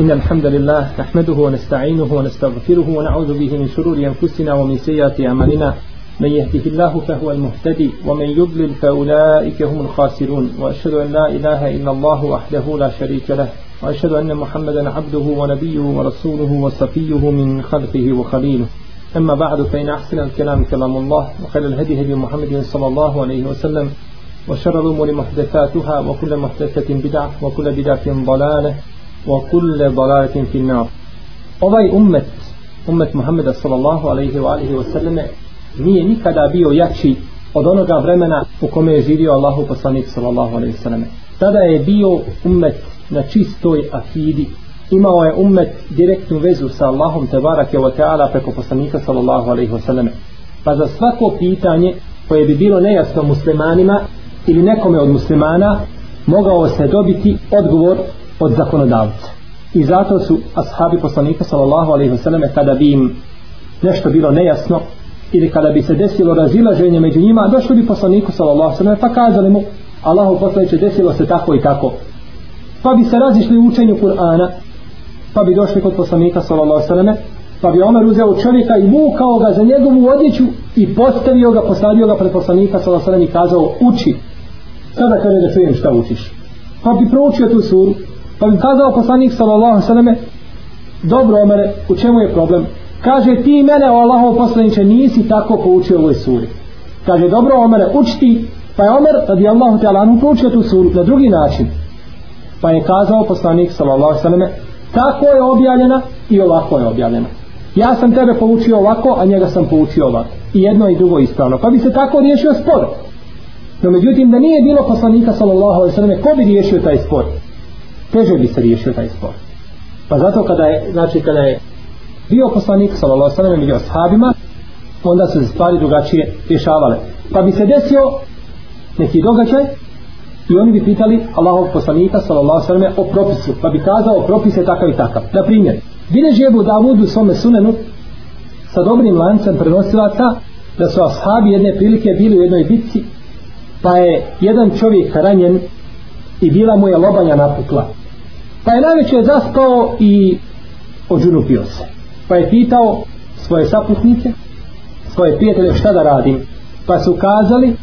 إن الحمد لله نحمده ونستعينه ونستغفره ونعوذ به من شرور أنفسنا ومن سيئات أعمالنا من يهده الله فهو المهتدي ومن يضلل فأولئك هم الخاسرون وأشهد أن لا إله إلا الله وحده لا شريك له وأشهد أن محمدا عبده ونبيه ورسوله وصفيه من خلقه وخليله أما بعد فإن أحسن الكلام كلام الله وخير الهدي هدي محمد صلى الله عليه وسلم وشر الأمور محدثاتها وكل محدثة بدعة وكل بدعة ضلالة wa kulli dalalatin fi an-nar. Ovaj ummet, ummet Muhameda sallallahu alejhi ve alihi ve selleme nije nikada bio jači od onoga vremena u kome je živio Allahu poslanik sallallahu alejhi ve selleme. Tada je bio ummet na čistoj akidi, imao je ummet direktnu vezu sa Allahom te barake wa ta'ala preko poslanika sallallahu alejhi ve selleme. Pa za svako pitanje koje bi bilo nejasno muslimanima ili nekome od muslimana mogao se dobiti odgovor od zakonodavca. I zato su ashabi poslanika sallallahu alaihi wasallam kada bi im nešto bilo nejasno ili kada bi se desilo razilaženje među njima, došli bi poslaniku sallallahu alaihi wasallam pa kazali mu Allahu poslaniče desilo se tako i tako. Pa bi se razišli u učenju Kur'ana, pa bi došli kod poslanika sallallahu alaihi wasallam pa bi Omer uzeo čovjeka i vukao ga za njegovu odjeću i postavio ga, posadio ga pred poslanika sallallahu alaihi wasallam i kazao uči. Sada kada da čujem šta učiš. Pa bi proučio tu suru Pa bi kazao poslanik sallallahu sallame Dobro omere, u čemu je problem? Kaže ti mene o Allahov poslaniče nisi tako poučio ovoj suri. Kaže dobro omere, učti. Pa je omer radi Allahu te Allahom poučio tu suru na drugi način. Pa je kazao poslanik sallallahu sallame Tako je objavljena i ovako je objavljena. Ja sam tebe poučio ovako, a njega sam poučio ovako. I jedno i drugo ispravno. Pa bi se tako riješio spor. No međutim, da nije bilo poslanika sallallahu alaihi sallam, ko bi riješio taj spor? teže bi se riješio taj spor. Pa zato kada je, znači kada je bio poslanik sa Lalosanem ili oshabima, onda su se stvari drugačije rješavale. Pa bi se desio neki događaj i oni bi pitali Allahov poslanika sa Lalosanem o propisu, pa bi kazao propis je takav i takav. Na primjer, bine žijebu Davudu svome sunenu sa dobrim lancem prenosilaca da su ashabi jedne prilike bili u jednoj bitci pa je jedan čovjek ranjen i bila mu je lobanja napukla. Pa je najveće je zaspao i ođunupio se. Pa je pitao svoje saputnice, svoje prijatelje šta da radim. Pa su kazali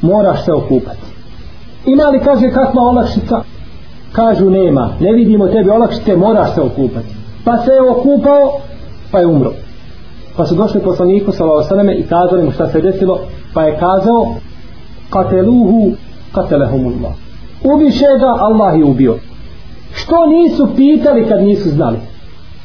moraš se okupati. Ima li kaže kakva olakšica? Kažu nema, ne vidimo tebi olakšite, moraš se okupati. Pa se je okupao, pa je umro. Pa su došli poslaniku sa Laosaneme i kazali mu šta se desilo, pa je kazao kateluhu katelehumullahu ubiše ga, Allah je ubio. Što nisu pitali kad nisu znali?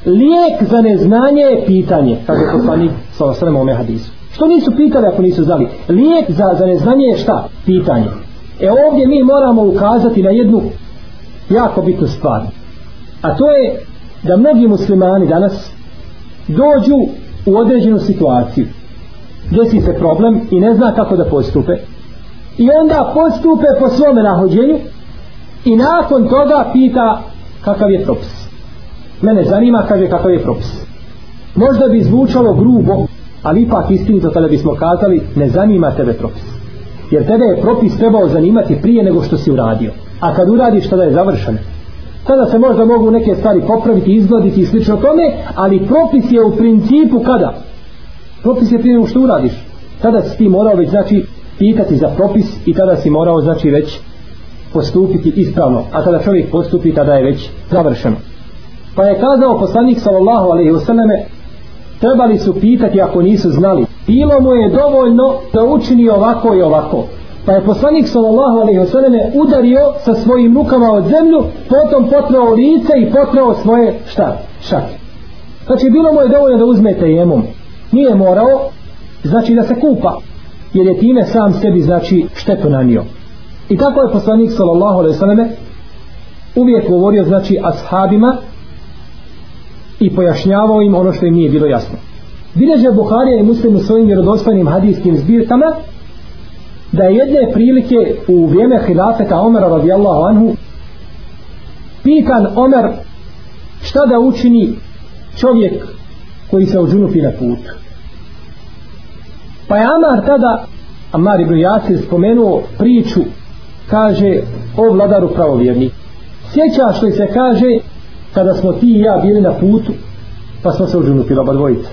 Lijek za neznanje je pitanje, kako je poslanik sa osrema ome hadisu. Što nisu pitali ako nisu znali? Lijek za, za neznanje je šta? Pitanje. E ovdje mi moramo ukazati na jednu jako bitnu stvar. A to je da mnogi muslimani danas dođu u određenu situaciju. Desi se problem i ne zna kako da postupe i onda postupe po svome nahođenju i nakon toga pita kakav je propis mene zanima kaže kakav je propis možda bi zvučalo grubo ali ipak istinito kada bismo kazali ne zanima tebe propis jer tebe je propis trebao zanimati prije nego što si uradio a kad uradiš tada je završen tada se možda mogu neke stvari popraviti izgladiti i slično tome ali propis je u principu kada propis je prije nego što uradiš tada si ti morao već znači pitati za propis i tada si morao znači već postupiti ispravno a kada čovjek postupi tada je već završeno pa je kazao poslanik sallallahu alaihi wasallame trebali su pitati ako nisu znali bilo mu je dovoljno da učini ovako i ovako pa je poslanik sallallahu alaihi wasallame udario sa svojim rukama od zemlju potom potrao lice i potrao svoje šta? šak znači bilo mu je dovoljno da uzmete jemom nije morao znači da se kupa jer je time sam sebi znači štetu nanio. I tako je poslanik sallallahu alejhi ve selleme uvijek govorio znači ashabima i pojašnjavao im ono što im nije bilo jasno. Bileže Buharija i Muslim u svojim vjerodostojnim hadijskim zbirkama da je jedne prilike u vrijeme hilafeta Omera radijallahu anhu pitan Omer šta da učini čovjek koji se u džunupi na putu. Pa je Amar tada, Amar ibn Jasir spomenuo priču, kaže, o vladaru pravovjerni. Sjeća što se kaže, kada smo ti i ja bili na putu, pa smo se uđunupili oba dvojica.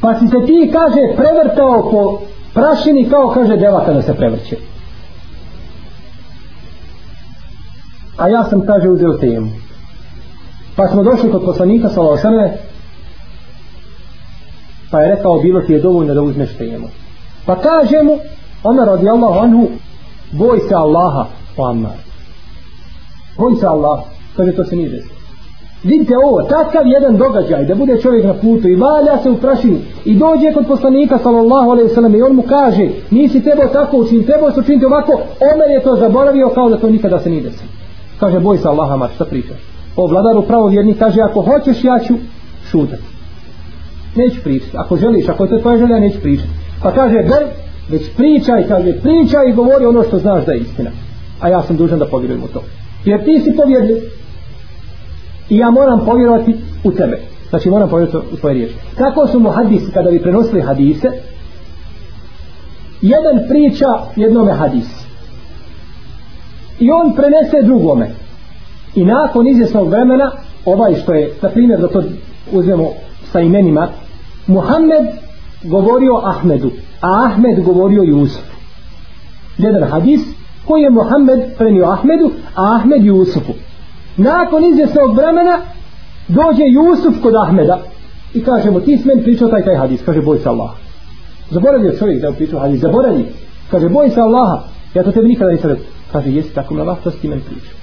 Pa si se ti, kaže, prevrtao po prašini kao kaže devata da se prevrće. A ja sam, kaže, uzeo temu. Pa smo došli kod poslanika, sallahu sallam, pa je rekao bilo ti je dovoljno da uzmeš temu pa kaže mu Omer radi Allah anhu boj se Allaha o Amar boj se Allah kaže to se nije desilo vidite ovo, takav jedan događaj da bude čovjek na putu i valja se u prašinu i dođe kod poslanika sallallahu alaihi sallam i on mu kaže nisi trebao tako učiniti, trebao se učiniti ovako Omer je to zaboravio kao da to nikada se nije desilo kaže boj se Allaha Amar šta pričaš o vladaru pravovjerni kaže ako hoćeš ja ću šutati neću pričati. Ako želiš, ako je to tvoja želja, neću pričati. Pa kaže, bez, već pričaj, kaže, pričaj i govori ono što znaš da je istina. A ja sam dužan da povjerujem u to. Jer ti si povjerljiv. I ja moram povjerovati u tebe. Znači moram povjerovati u tvoje riječi. Tako su mu hadisi, kada bi prenosili hadise, jedan priča jednome hadisi. I on prenese drugome. I nakon izvjesnog vremena, ovaj što je, na primjer, da to uzmemo sa imenima Muhammed govorio Ahmedu a Ahmed govorio Jusuf jedan hadis koji je Muhammed prenio Ahmedu a Ahmed Jusufu nakon izvjesnog vremena dođe Jusuf kod Ahmeda i kaže mu ti smen pričao taj taj hadis kaže boj se Allah zaboravio čovjek da je pričao hadis zaboravio kaže boj se Allaha ja to tebi nikada nisam rekao kaže jesi tako mi Allah to si ti men pričao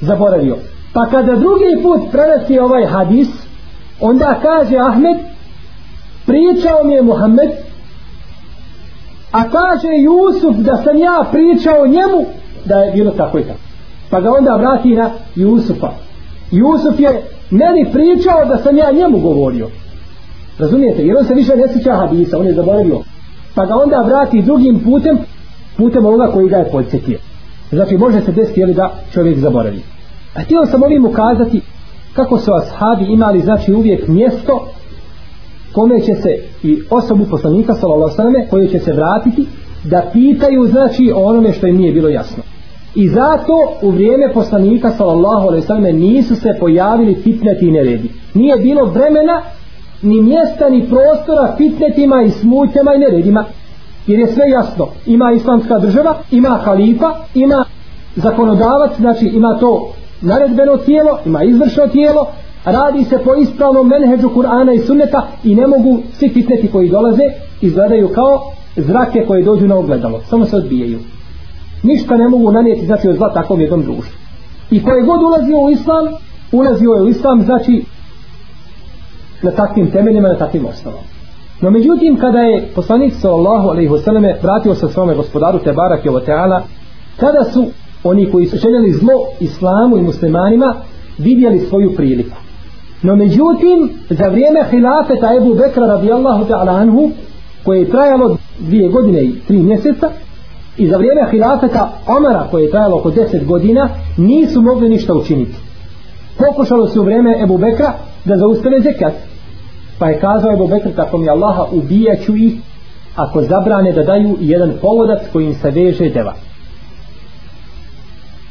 zaboravio pa kada drugi put prenesi ovaj hadis onda kaže Ahmed pričao mi je Muhammed a kaže Jusuf da sam ja pričao njemu da je bilo tako i tako pa ga onda vrati na Jusufa Jusuf je meni pričao da sam ja njemu govorio razumijete jer on se više ne sjeća hadisa on je zaboravio pa ga onda vrati drugim putem putem onoga koji ga je podsjetio znači može se desiti jeli, da čovjek zaboravi a htio sam ovim ukazati kako su ashabi imali znači uvijek mjesto kome će se i osobu poslanika sallallahu alejhi koje će se vratiti da pitaju znači o onome što im nije bilo jasno i zato u vrijeme poslanika sallallahu alejhi ve nisu se pojavili fitneti i neredi nije bilo vremena ni mjesta ni prostora fitnetima i smutnjama i neredima jer je sve jasno ima islamska država ima halifa ima zakonodavac znači ima to naredbeno tijelo, ima izvršno tijelo, radi se po ispravnom menheđu Kur'ana i sunneta i ne mogu svi fitneti koji dolaze izgledaju kao zrake koje dođu na ogledalo. Samo se odbijaju. Ništa ne mogu nanijeti znači od zla takvom jednom društvu. I koje god ulazio u islam, ulazio je u islam znači na takvim temeljima, na takvim osnovama. No međutim, kada je poslanik sallallahu alaihi wasallam vratio sa svome gospodaru Tebarak i Oteala, tada su oni koji su čeljeli zlo islamu i muslimanima vidjeli svoju priliku no međutim za vrijeme hilafeta Ebu Bekra radijallahu ta'ala anhu koje je trajalo dvije godine i tri mjeseca i za vrijeme hilafeta Omara koje je trajalo oko deset godina nisu mogli ništa učiniti pokušalo se u vrijeme Ebu Bekra da zaustane zekat pa je kazao Ebu Bekr tako mi Allaha ubijaću ih ako zabrane da daju jedan povodac kojim se veže devat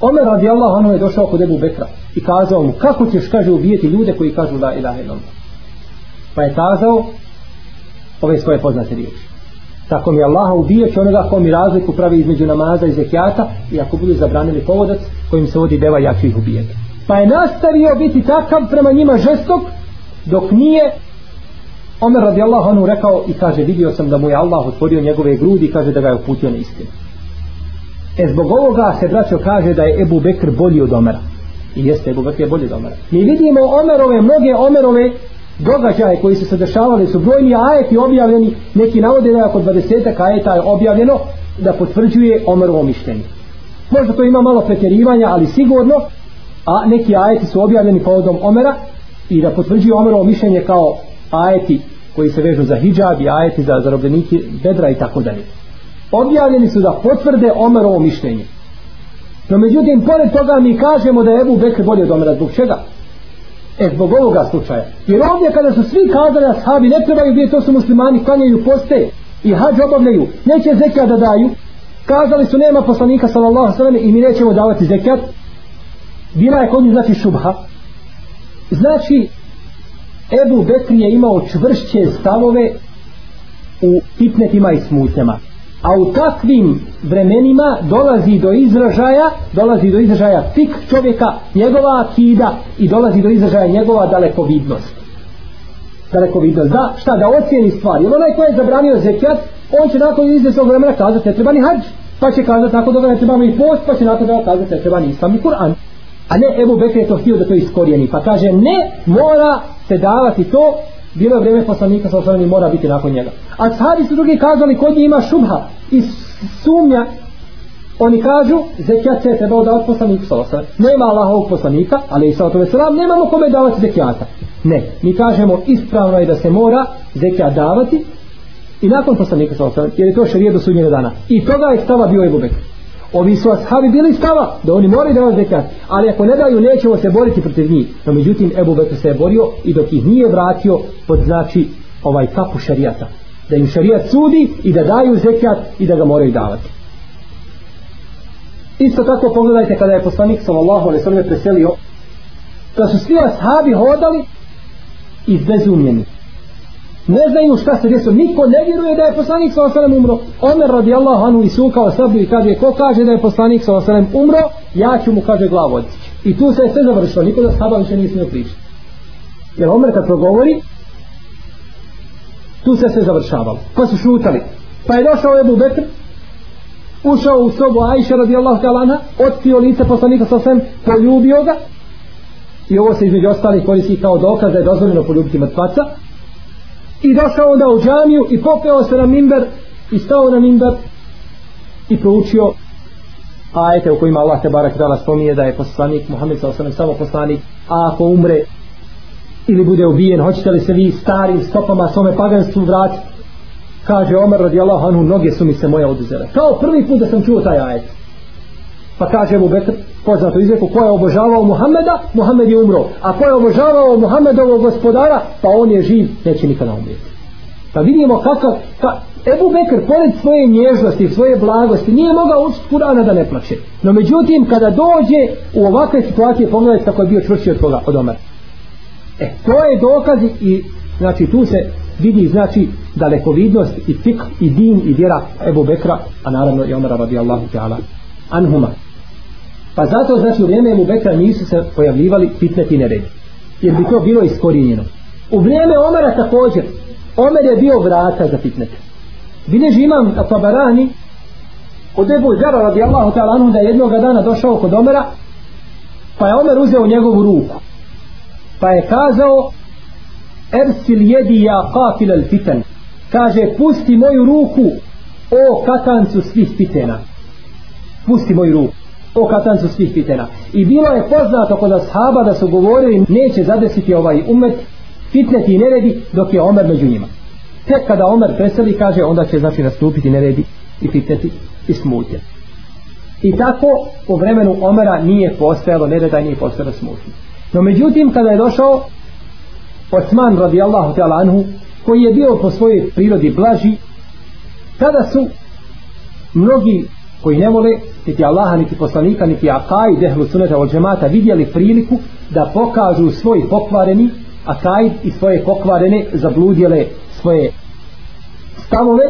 Omer radi Allah, ono je došao kod Ebu Bekra i kazao mu, kako ćeš, kaže, ubijeti ljude koji kažu la ilaha ilom. Pa je kazao ove svoje poznate riječi. Tako mi Allah ubije će onoga ko mi razliku pravi između namaza i zekijata i ako budu zabranili povodac kojim se vodi deva, ja ću ih ubijeti. Pa je nastavio biti takav prema njima žestok dok nije Omer radi Allah, ono rekao i kaže, vidio sam da mu je Allah otvorio njegove grudi i kaže da ga je uputio na istinu. E zbog ovoga se braćo kaže da je Ebu Bekr bolji od Omera. I jeste Ebu Bekr je bolji od Omera. Mi vidimo Omerove, mnoge Omerove događaje koji su se dešavali su brojni ajeti objavljeni, neki navode da je oko 20 ajeta je objavljeno da potvrđuje Omerovo mišljenje. Možda to ima malo pretjerivanja, ali sigurno, a neki ajeti su objavljeni povodom Omera i da potvrđuje Omerovo mišljenje kao ajeti koji se vežu za hijab i ajeti za zarobljenike bedra i tako dalje objavljeni su da potvrde Omerovo mišljenje. No međutim, pored toga mi kažemo da je Ebu Bekr bolje od Omera. Zbog čega? E, zbog ovoga slučaja. Jer ovdje kada su svi kazali ashabi, ne trebaju biti, to su muslimani, klanjaju poste i hađ obavljaju, neće zekijat da daju. Kazali su, nema poslanika, sallallahu sallam, i mi nećemo davati zekijat. Bila je kod njih, znači, šubha. Znači, Ebu Bekr je imao čvršće stavove u fitnetima i smutnjama a u takvim vremenima dolazi do izražaja dolazi do izražaja fik čovjeka njegova akida i dolazi do izražaja njegova dalekovidnost dalekovidnost da šta da ocijeni stvari onaj koji je zabranio zekijat on će nakon izvjesnog vremena kazati ne treba ni hađ pa će kazati tako dobro ne trebamo i post pa će nakon da kazati ne treba ni islam ni kur'an a ne Ebu Bekre je to htio da to iskorijeni pa kaže ne mora se davati to bilo je vrijeme poslanika sa osvrani mora biti nakon njega a sahabi su drugi kazali kod njih ima šubha i sumnja oni kažu zekijat se je trebao da od poslanika sa osvrani nema Allahovog poslanika ali i sa otove selam nemamo kome davati zekijata ne, mi kažemo ispravno je da se mora zekijat davati i nakon poslanika sa osvrani jer je to šarije do sudnjega dana i toga je stava bio Ebu Bekr ovi su ashabi bili stava da oni moraju davati zekat ali ako ne daju nećemo se boriti protiv njih no međutim Ebu Bekr se je borio i dok ih nije vratio pod znači ovaj kapu šarijata da im šarijat sudi i da daju zekat i da ga moraju davati isto tako pogledajte kada je poslanik sallallahu alaihi sallam preselio da su svi ashabi hodali izbezumljeni ne znaju šta se desilo, niko ne vjeruje da je poslanik sa osanem umro. Omer radi Allah, anu i sunka o sabiju i kaže, ko kaže da je poslanik sa osanem umro, ja ću mu kaže glavu odsići. I tu se je sve završilo, niko da sada više nije smio pričati. Jer Omer kad progovori, tu se sve završavalo. Pa su šutali. Pa je došao Ebu Bekr, ušao u sobu Ajša radi Allah galana, otpio lice poslanika sa osanem, poljubio ga, i ovo se između ostalih koristi kao dokaz da je dozvoljeno poljubiti mrtvaca, i došao onda u džamiju i popeo se na mimber i stao na mimber i proučio ajete u kojima Allah te barak dala spominje da je poslanik Muhammed sa osanem samo poslanik a ako umre ili bude ubijen hoćete li se vi starim stopama svome paganstvu vrati kaže Omer radijallahu anhu noge su mi se moje oduzele kao prvi put da sam čuo taj ajet pa kaže mu Bekr poznato izreku ko je obožavao Muhammeda, Muhammed je umro. A ko je obožavao Muhammedovog gospodara, pa on je živ, neće nikada umjeti. Pa vidimo kakav, ka, Ebu Bekr, pored svoje nježnosti, svoje blagosti, nije mogao učiti Kurana da ne plaće. No međutim, kada dođe u ovakve situacije, pogledajte kako je bio čvrši od koga, od Omer. E, to je dokaz i, znači, tu se vidi, znači, dalekovidnost i fik, i din, i vjera Ebu Bekra, a naravno i Omer, radijallahu ta'ala, anhumah. Pa zato znači u vrijeme Ebu Bekra nisu se pojavljivali fitneti neredi. Jer bi to bilo iskorinjeno. U vrijeme Omara također. Omer je bio vrata za fitnete. Bileži imam Tabarani od Ebu Zara radijallahu ta'ala da je jednoga dana došao kod Omera pa je Omer uzeo njegovu ruku. Pa je kazao Ersil jedi ja kafil al fitan. Kaže pusti moju ruku o katancu svih fitena. Pusti moju ruku o katancu svih fitena. I bilo je poznato kod ashaba da su govorili neće zadesiti ovaj umet, fitneti i neredi dok je Omer među njima. Tek kada Omer preseli kaže onda će znači nastupiti neredi i fitneti i smutje. I tako po vremenu Omera nije postojalo nereda i nije postojalo smutje. No međutim kada je došao Osman radijallahu ta'ala anhu koji je bio po svojoj prirodi blaži tada su mnogi koji ne vole niti Allaha, niti poslanika, niti Akaid, Ehlu Sunata, Ol Džemata, vidjeli priliku da pokažu svoj pokvareni Akaid i svoje pokvarene zabludjele svoje stavove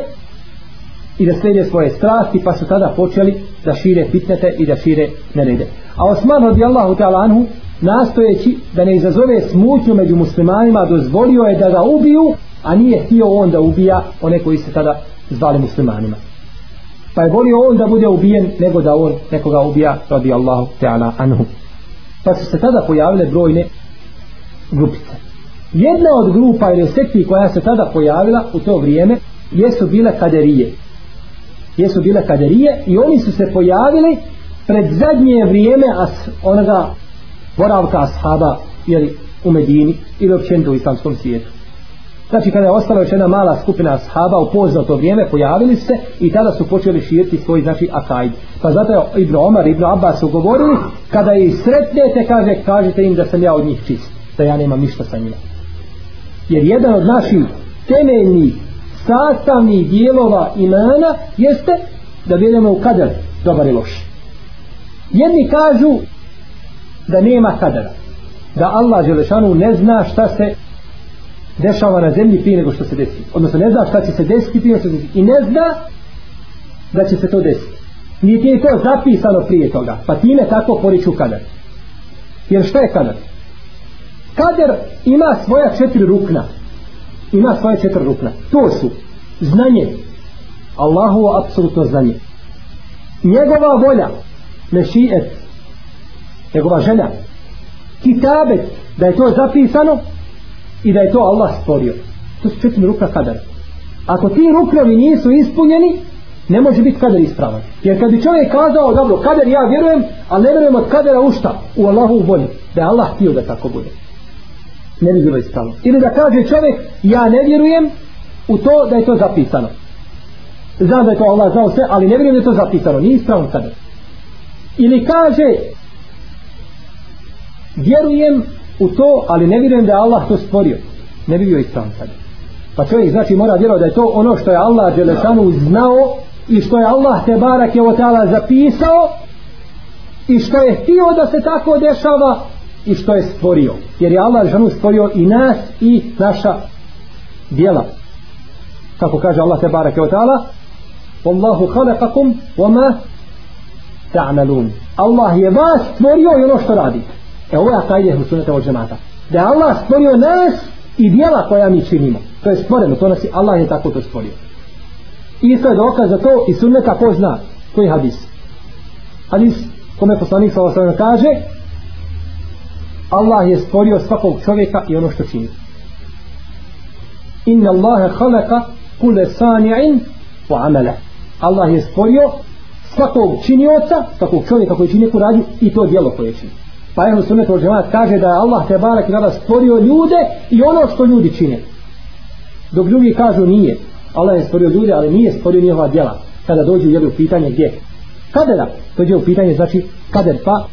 i da slijede svoje strasti, pa su tada počeli da šire fitnete i da šire nerede. A Osman radijallahu ta'ala anhu, nastojeći da ne izazove smuću među muslimanima, dozvolio je da ga ubiju, a nije htio on da ubija one koji se tada zvali muslimanima pa je volio on da bude ubijen nego da on nekoga ubija radi Allahu Teala Anhu pa su se tada pojavile brojne grupice jedna od grupa ili sekti koja se tada pojavila u to vrijeme jesu bile kaderije jesu bile kaderije i oni su se pojavili pred zadnje vrijeme as, onoga boravka ashaba ili u Medini ili općenito u islamskom svijetu Znači kada je ostala još jedna mala skupina ashaba u poznato vrijeme pojavili se i tada su počeli širiti svoj znači akajd. Pa zato je Ibn Omar, Ibn Abbas su govorili kada ih sretnete kaže, kažete im da sam ja od njih čist. Da ja nemam ništa sa njima. Jer jedan od naših temeljnih sastavnih dijelova imana jeste da vjerujemo u kader dobar i loš. Jedni kažu da nema kadera. Da Allah Želešanu ne zna šta se dešava na zemlji prije nego što se desi. Odnosno ne zna šta će se desiti prije što se desi. I ne zna da će se to desiti. Nije ti je to zapisano prije toga. Pa time tako poriču kader. Jer šta je kader? Kader ima svoja četiri rukna. Ima svoje četiri rukna. To su znanje. Allahovo apsolutno znanje. Njegova volja. Mešijet. Njegova želja. Kitabet. Da je to zapisano i da je to Allah stvorio. To su četiri rukna kadara. Ako ti rukravi nisu ispunjeni, ne može biti kader ispravan. Jer kad bi čovjek kazao, dobro, kader ja vjerujem, a ne vjerujem od kadera u šta? U Allahu volju. Da je Allah htio da tako bude. Ne bi bilo ispravno. Ili da kaže čovjek, ja ne vjerujem u to da je to zapisano. Znam da je to Allah znao sve, ali ne vjerujem da je to zapisano. Nije ispravno kader. Ili kaže, vjerujem u to, ali ne vjerujem da je Allah to stvorio. Ne bi bio islam sad. Pa čovjek znači mora vjerovati da je to ono što je Allah Đelešanu znao i što je Allah te barak je o zapisao i što je htio da se tako dešava i što je stvorio. Jer je Allah Đelešanu stvorio i nas i naša djela. Kako kaže Allah te barak je o tala Wallahu khalaqakum wa ma ta'malun. Allah je vas stvorio i ono što radite. E ovo je akajde ehlu sunata od džemata. Da je Allah stvorio nas i dijela koja mi činimo. To je stvoreno, to nas je Allah je tako to stvorio. I isto je dokaz za to i sunneta ko zna koji hadis. Hadis kome poslanik sa osam kaže Allah je stvorio svakog čovjeka i ono što čini. Inna Allahe khalaka kule sani'in po amele. Allah je stvorio svakog činioca, svakog čovjeka koji čini neku radju i to dijelo koje čini. Pa jedan sunet od žemat kaže da je Allah te barak i nada stvorio ljude i ono što ljudi čine. Dok ljudi kažu nije. Allah je stvorio ljude, ali nije stvorio njihova djela. Kada dođu jedu pitanje gdje? Kadera. Dođe u pitanje znači kader pa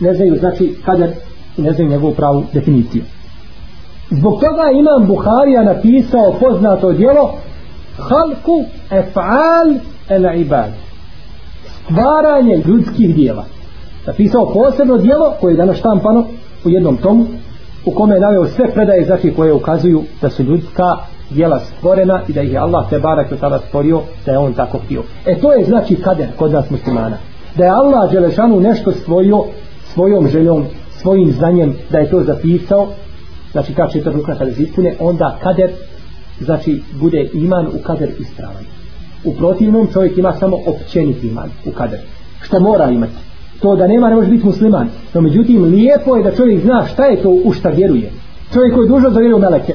ne znaju znači kader i ne znaju njegovu pravu definiciju. Zbog toga imam Buharija napisao poznato djelo Halku efal el ibad. Stvaranje ljudskih djela napisao posebno dijelo koje je danas štampano u jednom tomu u kome je naveo sve predaje znači koje ukazuju da su ljudska dijela stvorena i da ih je Allah te barak od tada stvorio da je on tako htio e to je znači kader kod nas muslimana da je Allah Đelešanu nešto stvorio svojom željom, svojim znanjem da je to zapisao znači kad će to ruka kada zipune onda kader znači bude iman u kader ispravan u protivnom čovjek ima samo općenit iman u kader što mora imati to da nema ne može biti musliman no međutim lijepo je da čovjek zna šta je to u šta vjeruje čovjek koji je dužao da vjeruje u meleke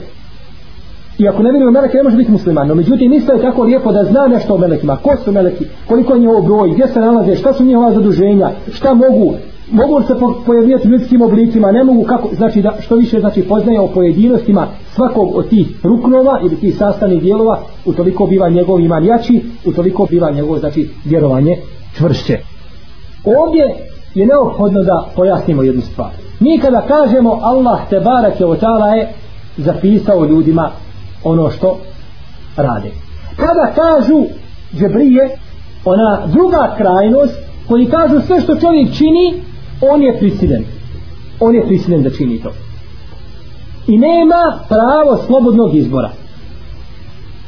i ako ne vjeruje u meleke ne može biti musliman no međutim isto je tako lijepo da zna nešto o melekima ko su meleki, koliko je njihovo broj gdje se nalaze, šta su njihova zaduženja šta mogu, mogu se pojavljati u ljudskim oblicima, ne mogu kako, znači da što više znači poznaje o pojedinostima svakog od tih ruknova ili tih sastavnih dijelova, utoliko biva njegov iman jači, utoliko biva njegov znači vjerovanje čvršće ovdje je neophodno da pojasnimo jednu stvar mi kada kažemo Allah te barak je očala je zapisao ljudima ono što rade kada kažu džebrije ona druga krajnost koji kažu sve što čovjek čini on je prisiljen on je prisiljen da čini to i nema pravo slobodnog izbora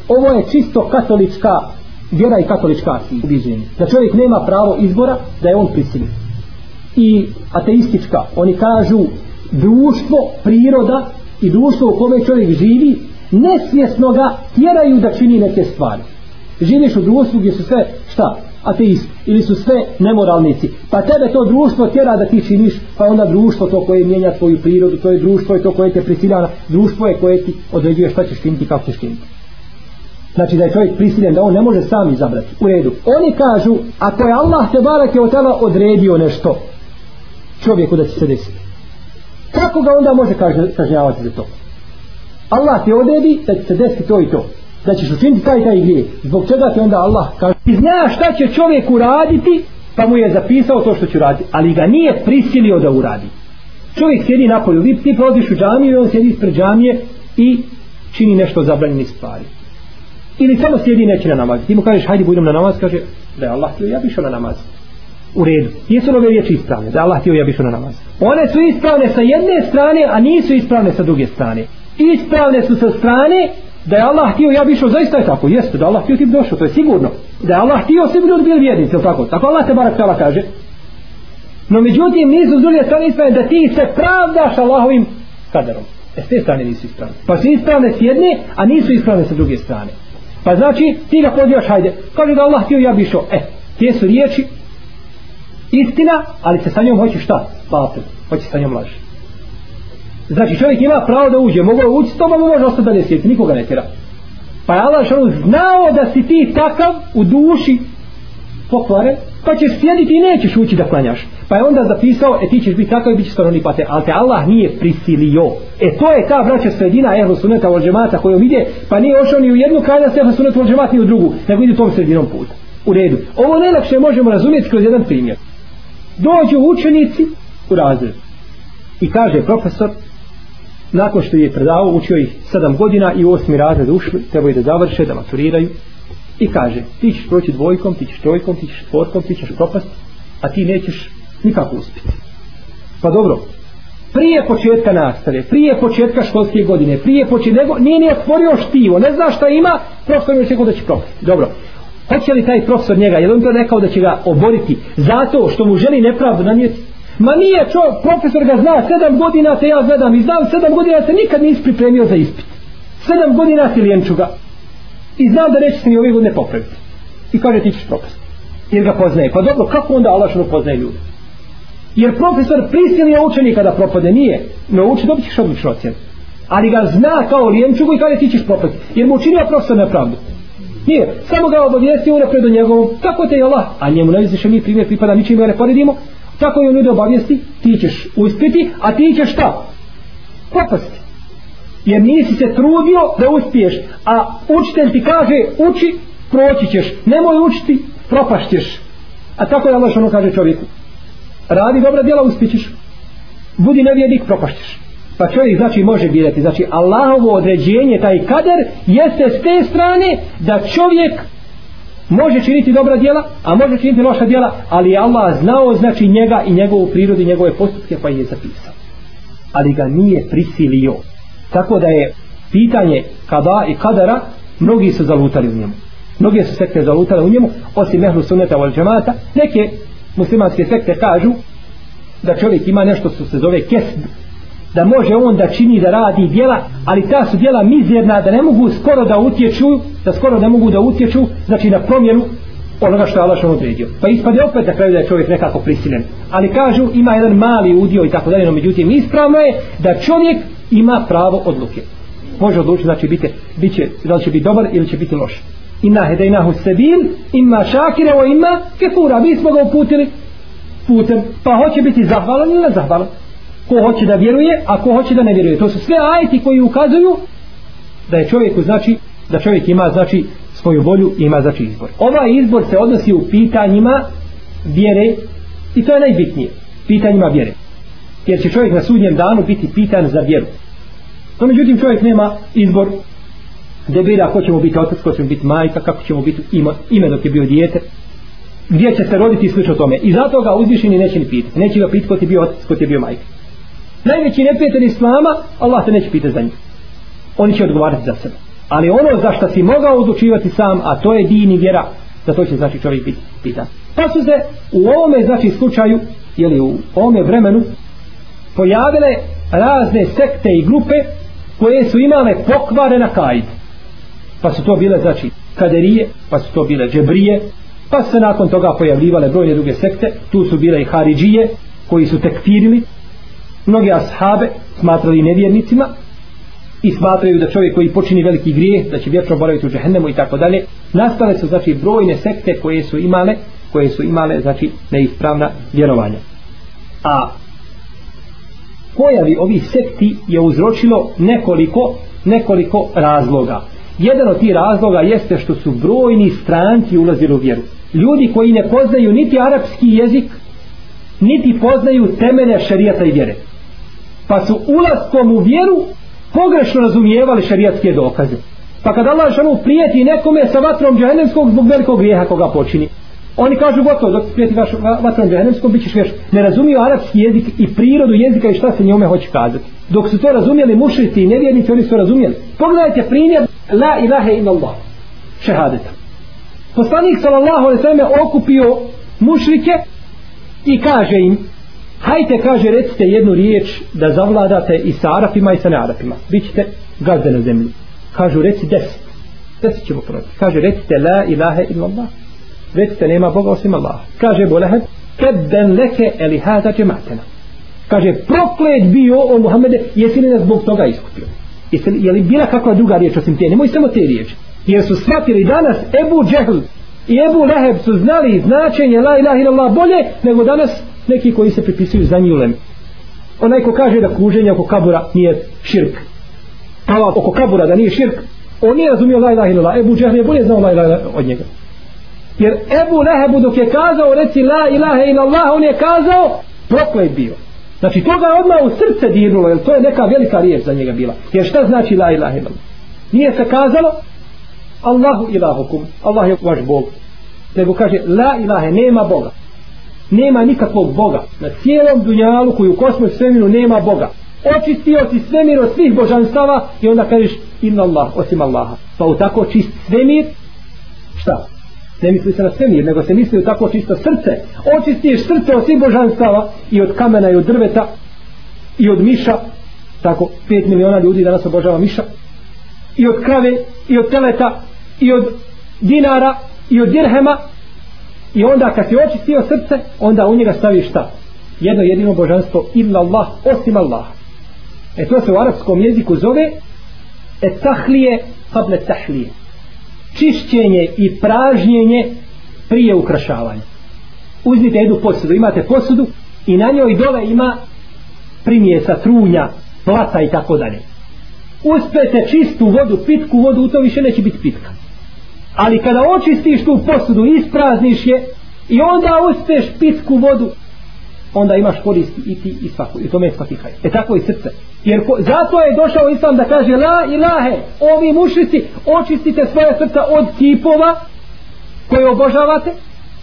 ovo je čisto katolička vjera i katolička ubiđenje. Da čovjek nema pravo izbora da je on prisilj. I ateistička, oni kažu društvo, priroda i društvo u kome čovjek živi nesvjesno ga tjeraju da čini neke stvari. Živiš u društvu gdje su sve, šta, ateist ili su sve nemoralnici. Pa tebe to društvo tjera da ti činiš, pa onda društvo to koje mijenja tvoju prirodu, to je društvo je to koje te prisiljava, društvo je koje ti određuje šta ćeš činiti, kako ćeš činiti. Znači da je čovjek prisiljen da on ne može sam izabrati. U redu. Oni kažu, ako je Allah te barake od tela odredio nešto čovjeku da će se desiti. Kako ga onda može kažnjavati za to? Allah ti odredi da će se desiti to i to. Da ćeš učiniti taj taj grije. Zbog čega ti onda Allah kaže? Ti zna šta će čovjek uraditi, pa mu je zapisao to što će uraditi. Ali ga nije prisilio da uradi. Čovjek sjedi napolju, ti prodiš u džamiju i on sjedi ispred džamije i čini nešto zabranjeni stvari ili samo sjedi neće na namaz ti mu kažeš hajde budem na namaz kaže da je Allah htio ja bišao na namaz u redu, jesu nove riječi ispravne da je Allah htio ja bišao na namaz one su ispravne sa jedne strane a nisu ispravne sa druge strane ispravne su sa strane da je Allah htio ja bišao zaista je tako jeste da je Allah htio ti bi došao to je sigurno da je Allah htio svi budu bili vjernici tako? tako Allah te barak tjela kaže no međutim nisu s druge strane ispravne da ti se pravdaš Allahovim kaderom E s te strane nisu ispravne. Pa su ispravne s jedne, a nisu ispravne sa druge strane. Pa znači, ti ga pozivaš, hajde. Kaže da Allah htio, ja bi išao. E, tije su riječi, istina, ali se sa njom hoće šta? Batel, hoće sa njom laži. Znači, čovjek ima pravo da uđe, mogu ući s tobom, može ostati da ne sjeti, nikoga ne tjera. Pa je Allah šalud znao da si ti takav u duši pokvaren, pa ćeš sjediti i nećeš ući da klanjaš. Pa je onda zapisao, e ti ćeš biti tako i bit ćeš stanovnik patrije, ali te Allah nije prisilio. E to je ta braća sredina ehlu suneta u ođemata koju vidje, pa nije ošao ni u jednu kralja s ehlu suneta u ođemata ni u drugu, nego ide u tom sredinom putu. U redu. Ovo najlakše možemo razumjeti kroz jedan primjer. Dođu učenici u razred i kaže profesor, nakon što je predavao, učio ih sedam godina i u osmi razred ušli, trebaju da završe, da maturiraju, i kaže, ti ćeš proći dvojkom, ti ćeš trojkom, ti ćeš četvorkom, ti ćeš propast, a ti nećeš nikako uspjeti. Pa dobro, prije početka nastave, prije početka školske godine, prije početka, nego, nije ni otvorio štivo, ne zna šta ima, profesor mi je da će propati. Dobro, hoće li taj profesor njega, je li on to rekao da će ga oboriti, zato što mu želi nepravdu namjeti? Ma nije čo, profesor ga zna, sedam godina te ja gledam i znam, sedam godina se nikad nisi pripremio za ispit. Sedam godina si lijenču ga. I znam da neće se ni ove godine popraviti. I kaže ti ćeš propast. Jer ga poznaje. Pa dobro, kako onda Allah što poznaje ljude? Jer profesor prisilio učenika da propade, nije. Ne uči, dobit ćeš odlično ocjen. Ali ga zna kao lijenčugu i kada ti ćeš propati. Jer mu učinio profesor nepravdu. Nije, samo ga obavijestio unapred u njegovom, tako te je Allah, a njemu najviše mi primjer pripada, mi ćemo ga ne poredimo, tako je on ljudi obavijesti, ti ćeš uspiti, a ti ćeš šta? Propasti. Jer nisi se trudio da uspiješ, a učitelj ti kaže, uči, proći ćeš, nemoj učiti, propašćeš. A tako je Allah što ono kaže čovjeku, radi dobra djela uspjećiš budi nevjednik propašćeš pa čovjek znači može birati znači Allahovo određenje taj kader jeste s te strane da čovjek može činiti dobra djela a može činiti loša djela ali je Allah znao znači njega i njegovu prirodu i njegove postupke pa je zapisao ali ga nije prisilio tako da je pitanje kada i kadara mnogi su zalutali u njemu mnoge su sekte zalutale u njemu osim ehlu suneta vol džemata neke muslimanske sekte kažu da čovjek ima nešto što se zove kesb da može on da čini da radi djela ali ta su djela mizerna da ne mogu skoro da utječu da skoro ne mogu da utječu znači na promjenu onoga što je Allah što odredio pa ispade opet na kraju da je čovjek nekako prisilen ali kažu ima jedan mali udio i tako dalje no međutim ispravno je da čovjek ima pravo odluke može odlučiti znači biti, biti, da će biti dobar ili će biti loš inna hedajnahu sebil, inma šakire o inma kefura, mi smo ga uputili putem, pa hoće biti zahvalan ili nezahvalan, ko hoće da vjeruje, a ko hoće da ne vjeruje, to su sve ajeti koji ukazuju da je čovjeku znači, da čovjek ima znači svoju volju i ima znači izbor ovaj izbor se odnosi u pitanjima vjere i to je najbitnije pitanjima vjere jer će čovjek na sudnjem danu biti pitan za vjeru no međutim čovjek nema izbor gdje bira ko ćemo biti otac, ko ćemo biti majka, kako ćemo biti ima, ime dok je bio dijete, gdje će se roditi i slično tome. I zato ga uzvišeni neće ni pitati. Neće ga pitati ko ti je bio otac, ko ti je bio majka. Najveći neprijatelj islama, Allah te neće pitati za njih. Oni će odgovarati za sebe. Ali ono za što si mogao odlučivati sam, a to je dini vjera, za to će znači čovjek biti pitan. Pa su se u ovome znači slučaju, ili u ovome vremenu, pojavile razne sekte i grupe koje su imale pokvare na kajde pa su to bile znači kaderije, pa su to bile džebrije, pa se nakon toga pojavljivale brojne druge sekte, tu su bile i haridžije koji su tekfirili mnoge ashabe smatrali nevjernicima i smatraju da čovjek koji počini veliki grije da će vječno boraviti u džehennemu i tako dalje nastale su znači brojne sekte koje su imale koje su imale znači neispravna vjerovanja a pojavi ovih sekti je uzročilo nekoliko nekoliko razloga Jedan od tih razloga jeste što su brojni stranci ulazili u vjeru. Ljudi koji ne poznaju niti arapski jezik, niti poznaju temene šarijata i vjere. Pa su ulazkom u vjeru pogrešno razumijevali šarijatske dokaze. Pa kad Allah žanu prijeti nekome sa vatrom džahennemskog zbog velikog grijeha koga počini, Oni kažu gotovo, dok se prijeti vaš, vatrom džahennemskom, bit ćeš vješ. Ne razumiju arapski jezik i prirodu jezika i šta se njome hoće kazati. Dok su to razumijeli mušljici i nevjernici, oni su razumijeli. Pogledajte primjer La ilaha in Allah. Šehadeta. Poslanik sallallahu alaihi sallam okupio mušljike i kaže im Hajte, kaže, recite jednu riječ da zavladate i sa Arapima i sa Nearapima. Bićete gazde na zemlji. Kažu, reci deset. Deset ćemo prodati. Kaže, recite La ilaha in Allah već se nema Boga osim Allaha. Kaže Bulehad, kebden leke elihaza džematena. Kaže, prokled bio o Muhammede, jesi li nas zbog toga iskupio? Jesi li, je li bila kakva druga riječ osim te? Nemoj samo te riječi. Jer su shvatili danas Ebu Džehl i Ebu Leheb su znali značenje la ilaha illallah bolje nego danas neki koji se pripisuju za njulem. Onaj ko kaže da kruženje oko kabura nije širk. Pala oko kabura da nije širk. On nije razumio la ilaha illallah. Ebu Džehl je bolje znao la ilaha od njega. Jer Ebu Lehebu dok je kazao reci la ilaha ila Allah, on je kazao proklaj bio. Znači toga je odmah u srce dirnulo, jer to je neka velika riječ za njega bila. Jer šta znači la ilaha ila Allah? Nije se kazalo Allahu ilahukum, Allah je vaš Bog. Nego kaže la ilaha nema Boga. Nema nikakvog Boga. Na cijelom dunjalu koju u kosmosu svemiru nema Boga. Očistio si svemir od svih božanstava i onda kažeš inna Allah, osim Allaha. Pa u tako čist svemir, šta? ne misli se na svemir, nego se misli u tako čisto srce. Očistiš srce od svih božanstava i od kamena i od drveta i od miša, tako 5 miliona ljudi danas obožava miša, i od krave, i od teleta, i od dinara, i od dirhema, i onda kad si očistio srce, onda u njega staviš šta? Jedno jedino božanstvo, illa Allah, osim Allah. E to se u arapskom jeziku zove et tahlije, tablet tahlije čišćenje i pražnjenje prije ukrašavanja uzmite jednu posudu, imate posudu i na njoj dole ima primjesa, trunja, plata i tako dalje uspete čistu vodu, pitku vodu, u to više neće biti pitka ali kada očistiš tu posudu, isprazniš je i onda uspeš pitku vodu onda imaš korist i ti i svaku i to me svaki kaj. e tako i srce Jer ko, zato je došao Islam da kaže La ilahe, ovi mušici, očistite svoje srca od tipova koje obožavate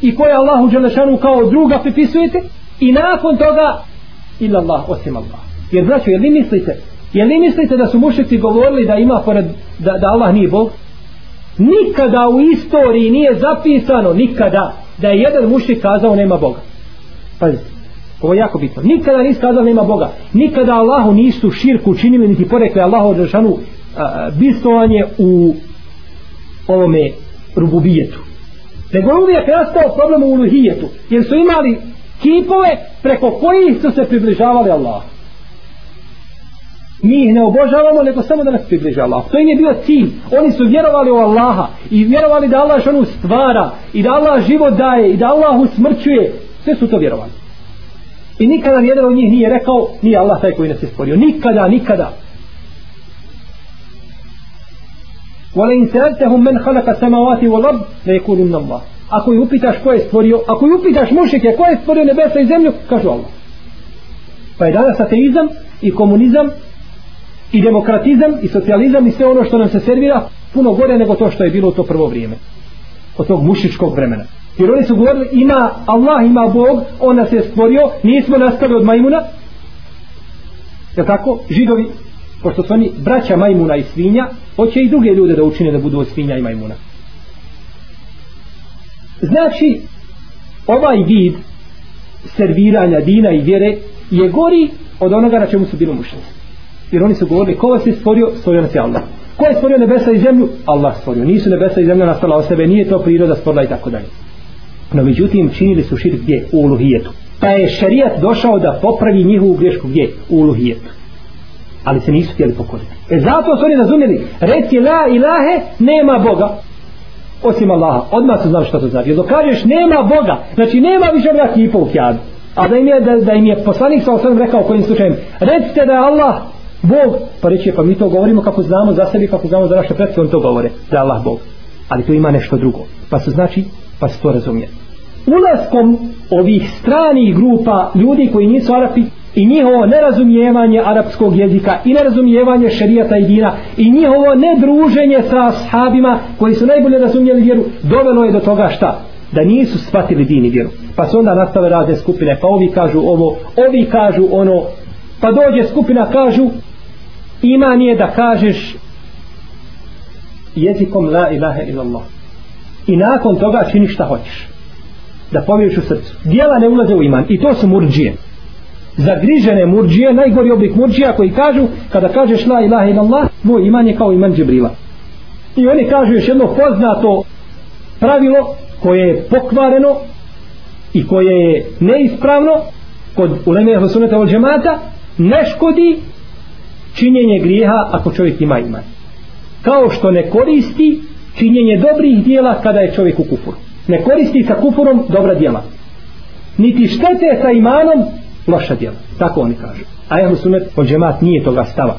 i koje Allahu Đelešanu kao druga pripisujete i nakon toga ila Allah osim Allah. Jer braćo, jel vi mislite, jel vi mislite da su mušici govorili da ima pored, da, da Allah nije Bog? Nikada u istoriji nije zapisano, nikada, da je jedan mušik kazao nema Boga. Pazite, Ovo je jako bitno. Nikada nisu kazali nema Boga. Nikada Allahu nisu širku učinili niti porekli Allahu Đelšanu bistovanje u ovome rububijetu. Nego je uvijek nastao problem u uluhijetu. Jer su imali kipove preko kojih su se približavali Allah. Mi ih ne obožavamo, nego samo da nas približe Allah. To im je bio cilj. Oni su vjerovali u Allaha i vjerovali da Allah što stvara i da Allah život daje i da Allah usmrćuje. Sve su to vjerovali. I nikada nijedan od njih nije rekao Nije Allah taj koji nas je stvorio Nikada, nikada Wala in sa'altahum man khalaqa samawati wal ard la yaqulun Allah. Ako ih upitaš ko je stvorio, ako ih upitaš mušik je ko je stvorio nebesa i zemlju, kažu Allah. Pa je danas ateizam i komunizam i demokratizam i socijalizam i sve ono što nam se servira puno gore nego to što je bilo u to prvo vrijeme. Od tog mušičkog vremena. Jer oni su govorili ima Allah, ima Bog, on nas je stvorio, nismo nastali od majmuna. Je tako? Židovi, pošto su oni braća majmuna i svinja, hoće i druge ljude da učine da budu od svinja i majmuna. Znači, ovaj vid serviranja dina i vjere je gori od onoga na čemu su bilo mušnici. Jer oni su govorili, ko vas je stvorio, stvorio nas je Allah. Ko je stvorio nebesa i zemlju? Allah stvorio. Nisu nebesa i zemlja nastala o sebe, nije to priroda stvorila i tako dalje no međutim činili su širk gdje u uluhijetu pa je šarijat došao da popravi njihovu grešku gdje u uluhijetu ali se nisu htjeli pokoriti e zato su oni razumjeli reci la ilahe nema Boga osim Allaha odmah se znaš što to znači dokažeš nema Boga znači nema više vrat i pol kjad a da im je, da, da im je poslanik sa osvrem rekao kojim slučajem recite da je Allah Bog pa reći pa mi to govorimo kako znamo za sebi kako znamo za naše predstavljeno to govore da je Allah Bog ali tu ima nešto drugo pa se znači pa se to razumijete ulaskom ovih stranih grupa ljudi koji nisu Arapi i njihovo nerazumijevanje arapskog jezika i nerazumijevanje šerijata i dina i njihovo nedruženje sa ashabima koji su najbolje razumijeli vjeru dovelo je do toga šta? da nisu shvatili din i vjeru pa se onda nastave razne skupine pa ovi kažu ovo, ovi kažu ono pa dođe skupina kažu ima nije da kažeš jezikom la ilaha illallah i nakon toga čini šta hoćeš da pomiješ u srcu. Dijela ne ulaze u iman i to su murđije. Zagrižene murđije, najgori oblik murđija koji kažu, kada kažeš la ilaha ila Allah, moj iman je kao iman Džibrila. I oni kažu još jedno poznato pravilo koje je pokvareno i koje je neispravno kod uleme Hosuneta od džemata, ne škodi činjenje grijeha ako čovjek ima iman. Kao što ne koristi činjenje dobrih dijela kada je čovjek u kufuru ne koristi sa kufurom dobra djela niti štete sa imanom loša djela tako oni kažu a jehlu sunet od džemat nije toga stava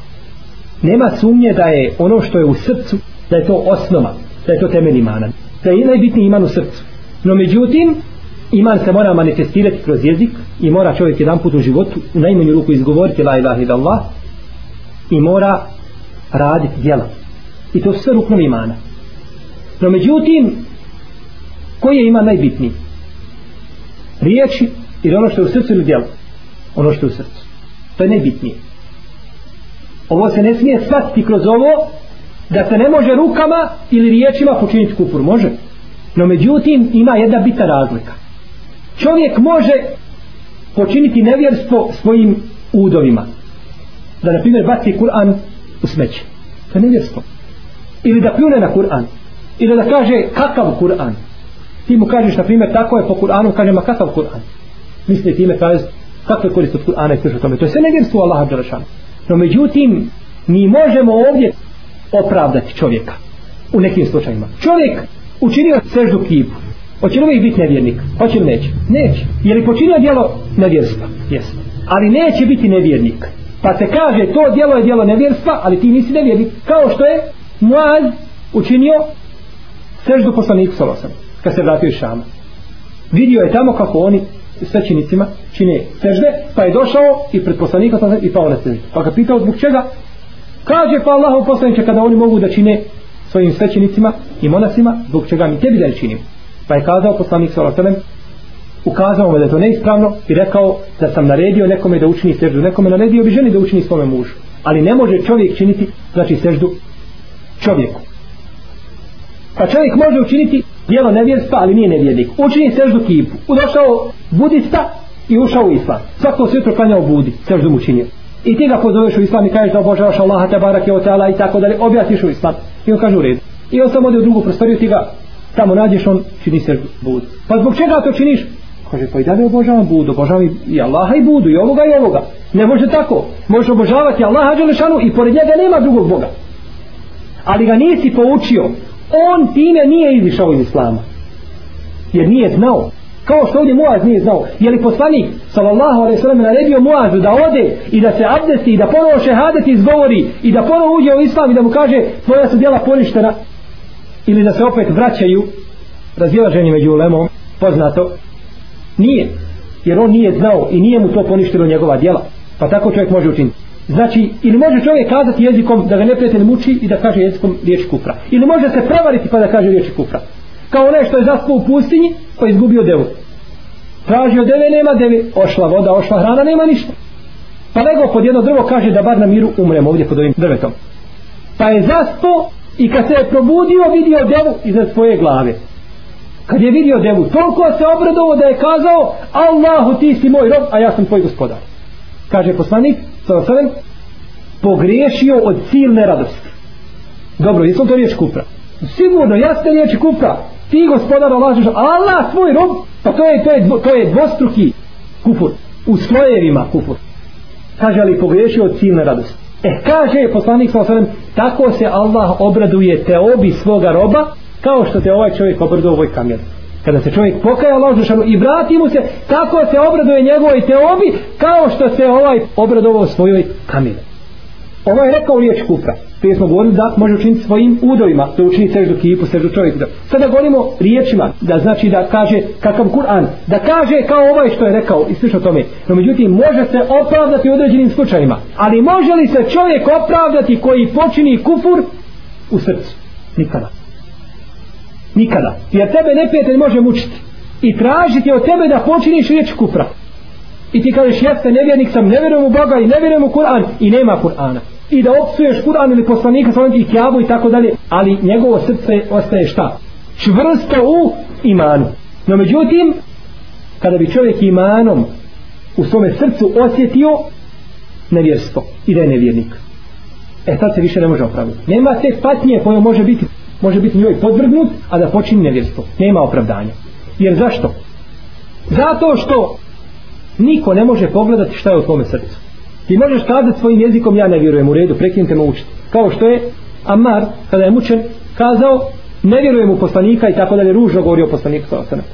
nema sumnje da je ono što je u srcu da je to osnova da je to temelj imana da je najbitniji iman u srcu no međutim iman se mora manifestirati kroz jezik i mora čovjek jedan put u životu u najmanju ruku izgovoriti la ilaha illallah i mora raditi djela i to sve rukno imana no međutim koje ima najbitniji riječi ili ono što je u srcu ili djelo ono što je u srcu to je najbitnije ovo se ne smije shvatiti kroz ovo da se ne može rukama ili riječima počiniti kufur, može no međutim ima jedna bita razlika čovjek može počiniti nevjerstvo svojim udovima da na primjer baci Kur'an u smeće to je nevjerstvo ili da pljune na Kur'an ili da kaže kakav Kur'an ti mu kažeš na primjer tako je po Kur'anu kaže ma kakav Kur'an misli time kaže kakve koriste od Kur'ana i tome to je sve nevjerstvo Allaha Đelešana no međutim mi možemo ovdje opravdati čovjeka u nekim slučajima čovjek učinio seždu kibu hoće li uvijek biti nevjernik hoće li neće neće je li počinio djelo nevjerstva jest ali neće biti nevjernik pa se kaže to djelo je djelo nevjerstva ali ti nisi nevjernik kao što je Muaz učinio seždu poslaniku sa osam kad se vratio iz Šama. Vidio je tamo kako oni svećenicima čine sežde, pa je došao i pred poslanika sam i pao na sežde. Pa ga pitao zbog čega? Kaže pa Allah u poslaniče kada oni mogu da čine svojim svećenicima i monasima, zbog čega mi tebi da je činim. Pa je kazao poslanik sa Allah ukazao me da je to neispravno i rekao da sam naredio nekome da učini seždu. Nekome naredio bi ženi da učini svome mužu. Ali ne može čovjek činiti, znači seždu čovjeku. Pa čovjek može učiniti tijelo nevjesta, ali nije nevjednik. Učini seždu kipu. Udošao budista i ušao u islam. Svako se jutro klanjao budi, seždu mu činio. I ti ga pozoveš u islam i kažeš da obožavaš Allaha, te barak je oteala i tako dalje. Objasniš u islam. I on kaže u redu. I on samo ode u drugu prostoriju, ti ga tamo nađeš, on čini seždu budi. Pa zbog čega to činiš? Kaže, pa i dalje obožavam budu, obožavam i Allaha i budu, i ovoga i ovoga. Ne može tako. Može obožavati Allaha, Đelešanu, i pored njega nema drugog Boga. Ali ga nisi poučio on time nije izišao iz islama jer nije znao kao što ovdje Muaz nije znao je li poslanik sallallahu alaihi sallam naredio Muazu da ode i da se abdesti i da ponovo šehadet izgovori i da ponovo uđe u islam i da mu kaže tvoja su djela poništena ili da se opet vraćaju razilaženje među ulemom poznato nije jer on nije znao i nije mu to poništilo njegova djela pa tako čovjek može učiniti Znači, ili može čovjek kazati jezikom da ga neprijatelj muči i da kaže jezikom riječ kufra. Ili može se prevariti pa da kaže riječ kufra. Kao onaj što je zaspao u pustinji pa izgubio devu. Tražio deve, nema deve, ošla voda, ošla hrana, nema ništa. Pa lego pod jedno drvo kaže da bar na miru umrem ovdje pod ovim drvetom. Pa je zaspao i kad se je probudio vidio devu iza svoje glave. Kad je vidio devu, toliko se obradovo da je kazao Allahu ti si moj rob, a ja sam tvoj gospodar. Kaže poslanik, sallam, pogriješio od silne radosti. Dobro, nisam to riječ kupra. Sigurno, jasne riječi kupra. Ti gospodar Allah žeš, Allah svoj rob, pa to je, to je, to je dvostruki kufur. U slojevima kufur. Kaže, ali pogriješio od silne radosti. E, kaže je poslanik sa osadem, tako se Allah obraduje te obi svoga roba, kao što te ovaj čovjek obrdu ovoj kamjeru kada se čovjek pokaja Allahu i vrati mu se tako se obraduje njegovoj teobi kao što se ovaj obradovao svojoj kamili ovo je rekao riječ kufra prije smo govorili da može učiniti svojim udovima da učini seždu kipu, seždu čovjeku sada govorimo riječima da znači da kaže kakav Kur'an da kaže kao ovaj što je rekao i slično tome no međutim može se opravdati u određenim slučajima ali može li se čovjek opravdati koji počini kufur u srcu nikada Nikada. Jer tebe neprijatelj može mučiti. I tražiti od tebe da počiniš riječ kufra. I ti kažeš jeste nevjernik sam, ne vjerujem u Boga i ne vjerujem u Kur'an. I nema Kur'ana. I da opsuješ Kur'an ili poslanika, sa i kjavu i tako dalje. Ali njegovo srce ostaje šta? Čvrsto u imanu. No međutim, kada bi čovjek imanom u svome srcu osjetio nevjerstvo i da je nevjernik e sad se više ne može opravdati. Nema te patnje koje može biti, može biti njoj podvrgnut, a da počini nevjerstvo. Nema opravdanja. Jer zašto? Zato što niko ne može pogledati šta je u svome srcu. Ti možeš kazati svojim jezikom, ja ne vjerujem u redu, prekinite me učiti. Kao što je Amar, kada je mučen, kazao, ne vjerujem u poslanika i tako dalje, ružno govori o poslaniku sa osanem.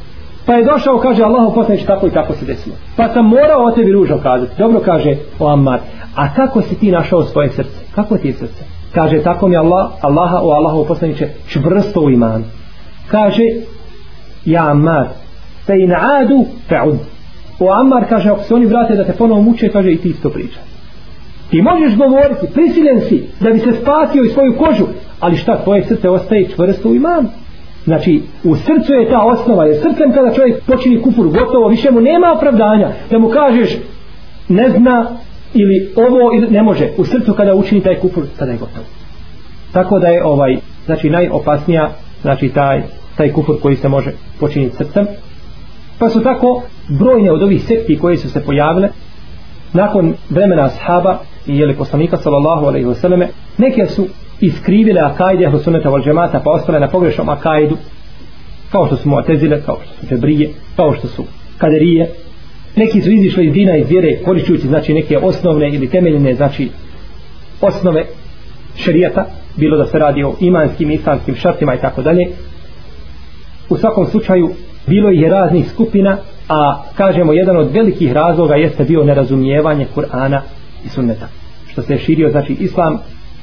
Pa je došao, kaže, Allahu poslanič, tako i tako se desilo. Pa sam morao o tebi ružno kazati. Dobro kaže o Amar, a kako si ti našao svoje srce? kako ti je srce kaže tako mi Allah, Allaha o Allahu poslaniče čvrsto u iman kaže ja Ammar fe in adu fe ud o Ammar kaže ako se oni vrate da te ponovo muče kaže i ti isto priča ti možeš govoriti prisiljen si da bi se spasio i svoju kožu ali šta tvoje srce ostaje čvrsto u iman Znači, u srcu je ta osnova, jer srcem kada čovjek počini kufur, gotovo, više mu nema opravdanja, da mu kažeš, ne zna, ili ovo ili ne može u srcu kada učini taj kufur tada je gotovo tako da je ovaj znači najopasnija znači taj taj kufur koji se može počiniti srcem pa su tako brojne od ovih sekti koje su se pojavile nakon vremena sahaba i jele poslanika sallallahu alejhi ve selleme neke su iskrivile akajde sunneta wal džemata pa ostale na pogrešnom akajdu kao što su mu'tezile kao što su džebrije kao što su kaderije neki su izišli iz dina iz vjere koristujući znači neke osnovne ili temeljne znači osnove šerijata bilo da se radi o imanskim, islamskim šartima i tako dalje u svakom slučaju bilo je raznih skupina a kažemo jedan od velikih razloga jeste bio nerazumijevanje Kur'ana i sunneta što se je širio znači islam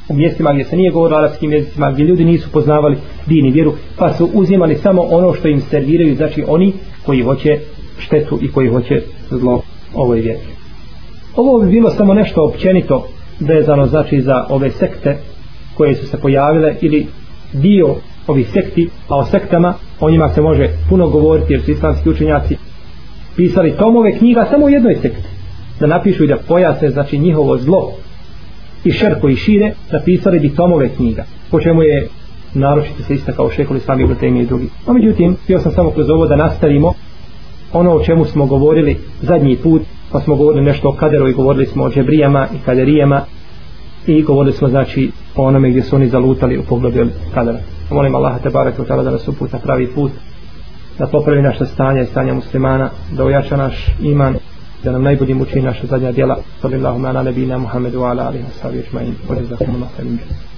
u mjestima gdje se nije govorio arabskim jezicima gdje ljudi nisu poznavali din i vjeru pa su uzimali samo ono što im serviraju znači oni koji hoće štetu i koji hoće zlo ovoj vjeri. Ovo bi bilo samo nešto općenito vezano znači za ove sekte koje su se pojavile ili dio ovih sekti, a o sektama o njima se može puno govoriti jer su islamski učenjaci pisali tomove knjiga samo u jednoj sekti da napišu i da pojasne znači njihovo zlo i šer koji šire napisali bi tomove knjiga po čemu je naročito se ista kao šekoli sami u i drugi. A međutim, htio sam samo kroz ovo da nastavimo ono o čemu smo govorili zadnji put, pa smo govorili nešto o kaderu i govorili smo o džebrijama i kaderijama i govorili smo znači o onome gdje su oni zalutali u pogledu kadera. Molim Allaha te barek od da nas uputa pravi put, da popravi naše stanje i stanje muslimana, da ojača naš iman, da nam najboljim uči naša zadnja djela. Salim Allahuma na nebina Muhammedu ala alihi wa sallam i učmajim. Bože za kumama sallim.